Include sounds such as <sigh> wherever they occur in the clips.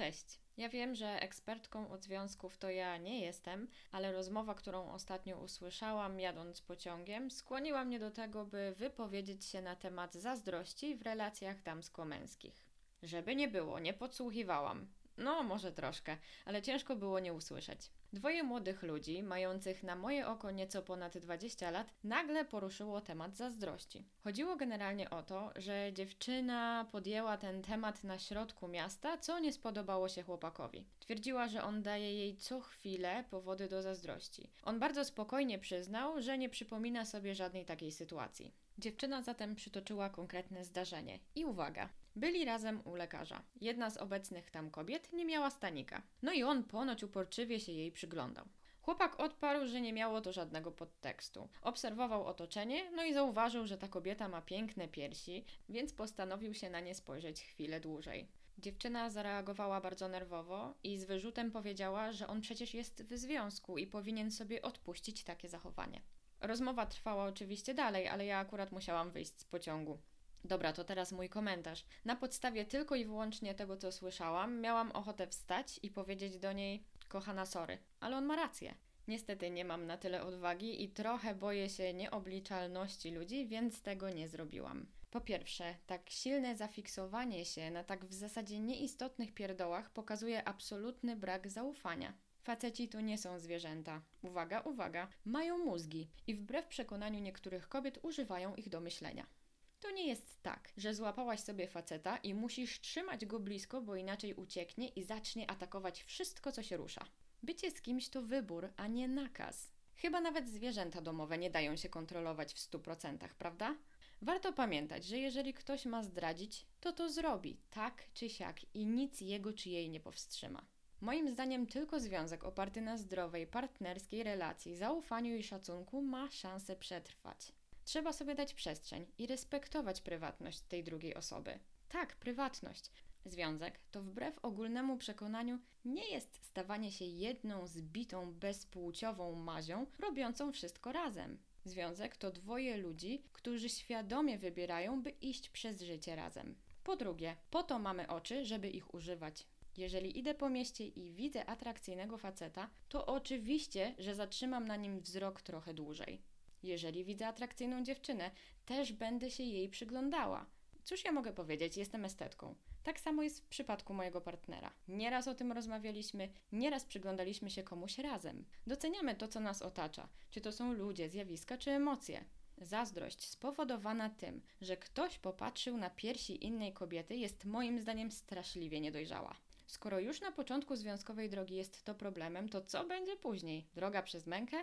Cześć. Ja wiem, że ekspertką od związków to ja nie jestem, ale rozmowa, którą ostatnio usłyszałam jadąc pociągiem, skłoniła mnie do tego, by wypowiedzieć się na temat zazdrości w relacjach damsko-męskich. Żeby nie było, nie podsłuchiwałam. No, może troszkę, ale ciężko było nie usłyszeć. Dwoje młodych ludzi, mających na moje oko nieco ponad 20 lat, nagle poruszyło temat zazdrości. Chodziło generalnie o to, że dziewczyna podjęła ten temat na środku miasta, co nie spodobało się chłopakowi. Twierdziła, że on daje jej co chwilę powody do zazdrości. On bardzo spokojnie przyznał, że nie przypomina sobie żadnej takiej sytuacji. Dziewczyna zatem przytoczyła konkretne zdarzenie. I uwaga, byli razem u lekarza. Jedna z obecnych tam kobiet nie miała stanika. No i on ponoć uporczywie się jej przyglądał. Chłopak odparł, że nie miało to żadnego podtekstu. Obserwował otoczenie, no i zauważył, że ta kobieta ma piękne piersi, więc postanowił się na nie spojrzeć chwilę dłużej. Dziewczyna zareagowała bardzo nerwowo i z wyrzutem powiedziała, że on przecież jest w związku i powinien sobie odpuścić takie zachowanie. Rozmowa trwała oczywiście dalej, ale ja akurat musiałam wyjść z pociągu. Dobra, to teraz mój komentarz. Na podstawie tylko i wyłącznie tego, co słyszałam, miałam ochotę wstać i powiedzieć do niej: Kochana, sorry, ale on ma rację. Niestety nie mam na tyle odwagi i trochę boję się nieobliczalności ludzi, więc tego nie zrobiłam. Po pierwsze, tak silne zafiksowanie się na tak w zasadzie nieistotnych pierdołach pokazuje absolutny brak zaufania. Faceci to nie są zwierzęta. Uwaga, uwaga, mają mózgi i wbrew przekonaniu niektórych kobiet używają ich do myślenia. To nie jest tak, że złapałaś sobie faceta i musisz trzymać go blisko, bo inaczej ucieknie i zacznie atakować wszystko, co się rusza. Bycie z kimś to wybór, a nie nakaz. Chyba nawet zwierzęta domowe nie dają się kontrolować w 100%, prawda? Warto pamiętać, że jeżeli ktoś ma zdradzić, to to zrobi, tak czy siak, i nic jego czy jej nie powstrzyma. Moim zdaniem tylko związek oparty na zdrowej, partnerskiej relacji, zaufaniu i szacunku ma szansę przetrwać. Trzeba sobie dać przestrzeń i respektować prywatność tej drugiej osoby. Tak, prywatność. Związek to wbrew ogólnemu przekonaniu nie jest stawanie się jedną zbitą, bezpłciową mazią, robiącą wszystko razem. Związek to dwoje ludzi, którzy świadomie wybierają, by iść przez życie razem. Po drugie, po to mamy oczy, żeby ich używać. Jeżeli idę po mieście i widzę atrakcyjnego faceta, to oczywiście, że zatrzymam na nim wzrok trochę dłużej. Jeżeli widzę atrakcyjną dziewczynę, też będę się jej przyglądała. Cóż ja mogę powiedzieć, jestem estetką. Tak samo jest w przypadku mojego partnera. Nieraz o tym rozmawialiśmy, nieraz przyglądaliśmy się komuś razem. Doceniamy to, co nas otacza, czy to są ludzie, zjawiska, czy emocje. Zazdrość spowodowana tym, że ktoś popatrzył na piersi innej kobiety, jest moim zdaniem straszliwie niedojrzała. Skoro już na początku związkowej drogi jest to problemem, to co będzie później? Droga przez mękę?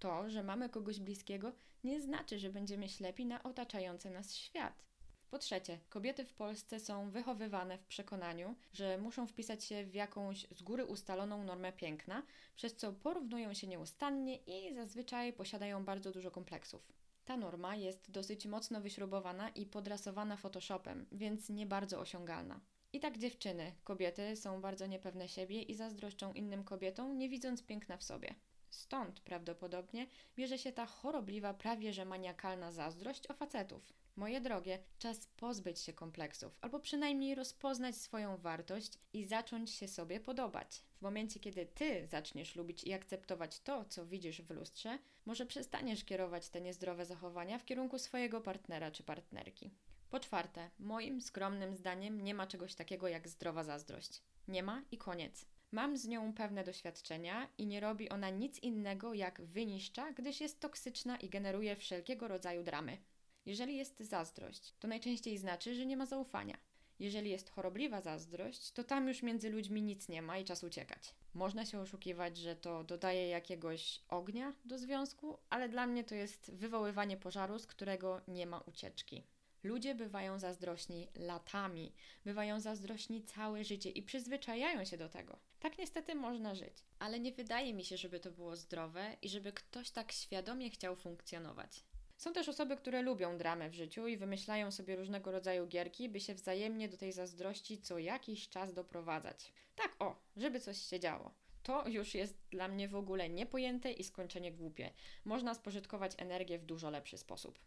To, że mamy kogoś bliskiego, nie znaczy, że będziemy ślepi na otaczający nas świat. Po trzecie, kobiety w Polsce są wychowywane w przekonaniu, że muszą wpisać się w jakąś z góry ustaloną normę piękna, przez co porównują się nieustannie i zazwyczaj posiadają bardzo dużo kompleksów. Ta norma jest dosyć mocno wyśrubowana i podrasowana Photoshopem, więc nie bardzo osiągalna. I tak dziewczyny, kobiety są bardzo niepewne siebie i zazdroszczą innym kobietom, nie widząc piękna w sobie. Stąd prawdopodobnie bierze się ta chorobliwa, prawie że maniakalna zazdrość o facetów. Moje drogie, czas pozbyć się kompleksów, albo przynajmniej rozpoznać swoją wartość i zacząć się sobie podobać. W momencie, kiedy ty zaczniesz lubić i akceptować to, co widzisz w lustrze, może przestaniesz kierować te niezdrowe zachowania w kierunku swojego partnera czy partnerki. Po czwarte, moim skromnym zdaniem nie ma czegoś takiego jak zdrowa zazdrość. Nie ma i koniec. Mam z nią pewne doświadczenia i nie robi ona nic innego jak wyniszcza, gdyż jest toksyczna i generuje wszelkiego rodzaju dramy. Jeżeli jest zazdrość, to najczęściej znaczy, że nie ma zaufania. Jeżeli jest chorobliwa zazdrość, to tam już między ludźmi nic nie ma i czas uciekać. Można się oszukiwać, że to dodaje jakiegoś ognia do związku, ale dla mnie to jest wywoływanie pożaru, z którego nie ma ucieczki. Ludzie bywają zazdrośni latami, bywają zazdrośni całe życie i przyzwyczajają się do tego. Tak niestety można żyć, ale nie wydaje mi się, żeby to było zdrowe i żeby ktoś tak świadomie chciał funkcjonować. Są też osoby, które lubią dramę w życiu i wymyślają sobie różnego rodzaju gierki, by się wzajemnie do tej zazdrości co jakiś czas doprowadzać. Tak, o, żeby coś się działo. To już jest dla mnie w ogóle niepojęte i skończenie głupie. Można spożytkować energię w dużo lepszy sposób.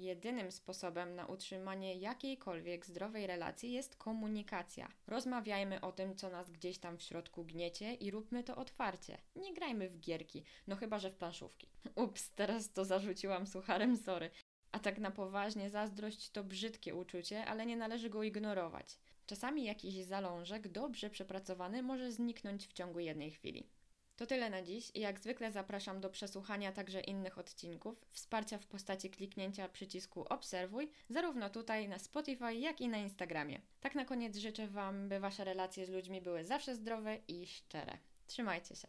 Jedynym sposobem na utrzymanie jakiejkolwiek zdrowej relacji jest komunikacja. Rozmawiajmy o tym, co nas gdzieś tam w środku gniecie i róbmy to otwarcie. Nie grajmy w gierki, no chyba że w planszówki. <laughs> Ups, teraz to zarzuciłam sucharem, sorry. A tak na poważnie, zazdrość to brzydkie uczucie, ale nie należy go ignorować. Czasami jakiś zalążek dobrze przepracowany może zniknąć w ciągu jednej chwili. To tyle na dziś i jak zwykle zapraszam do przesłuchania także innych odcinków, wsparcia w postaci kliknięcia przycisku obserwuj, zarówno tutaj na Spotify, jak i na Instagramie. Tak na koniec życzę Wam, by Wasze relacje z ludźmi były zawsze zdrowe i szczere. Trzymajcie się.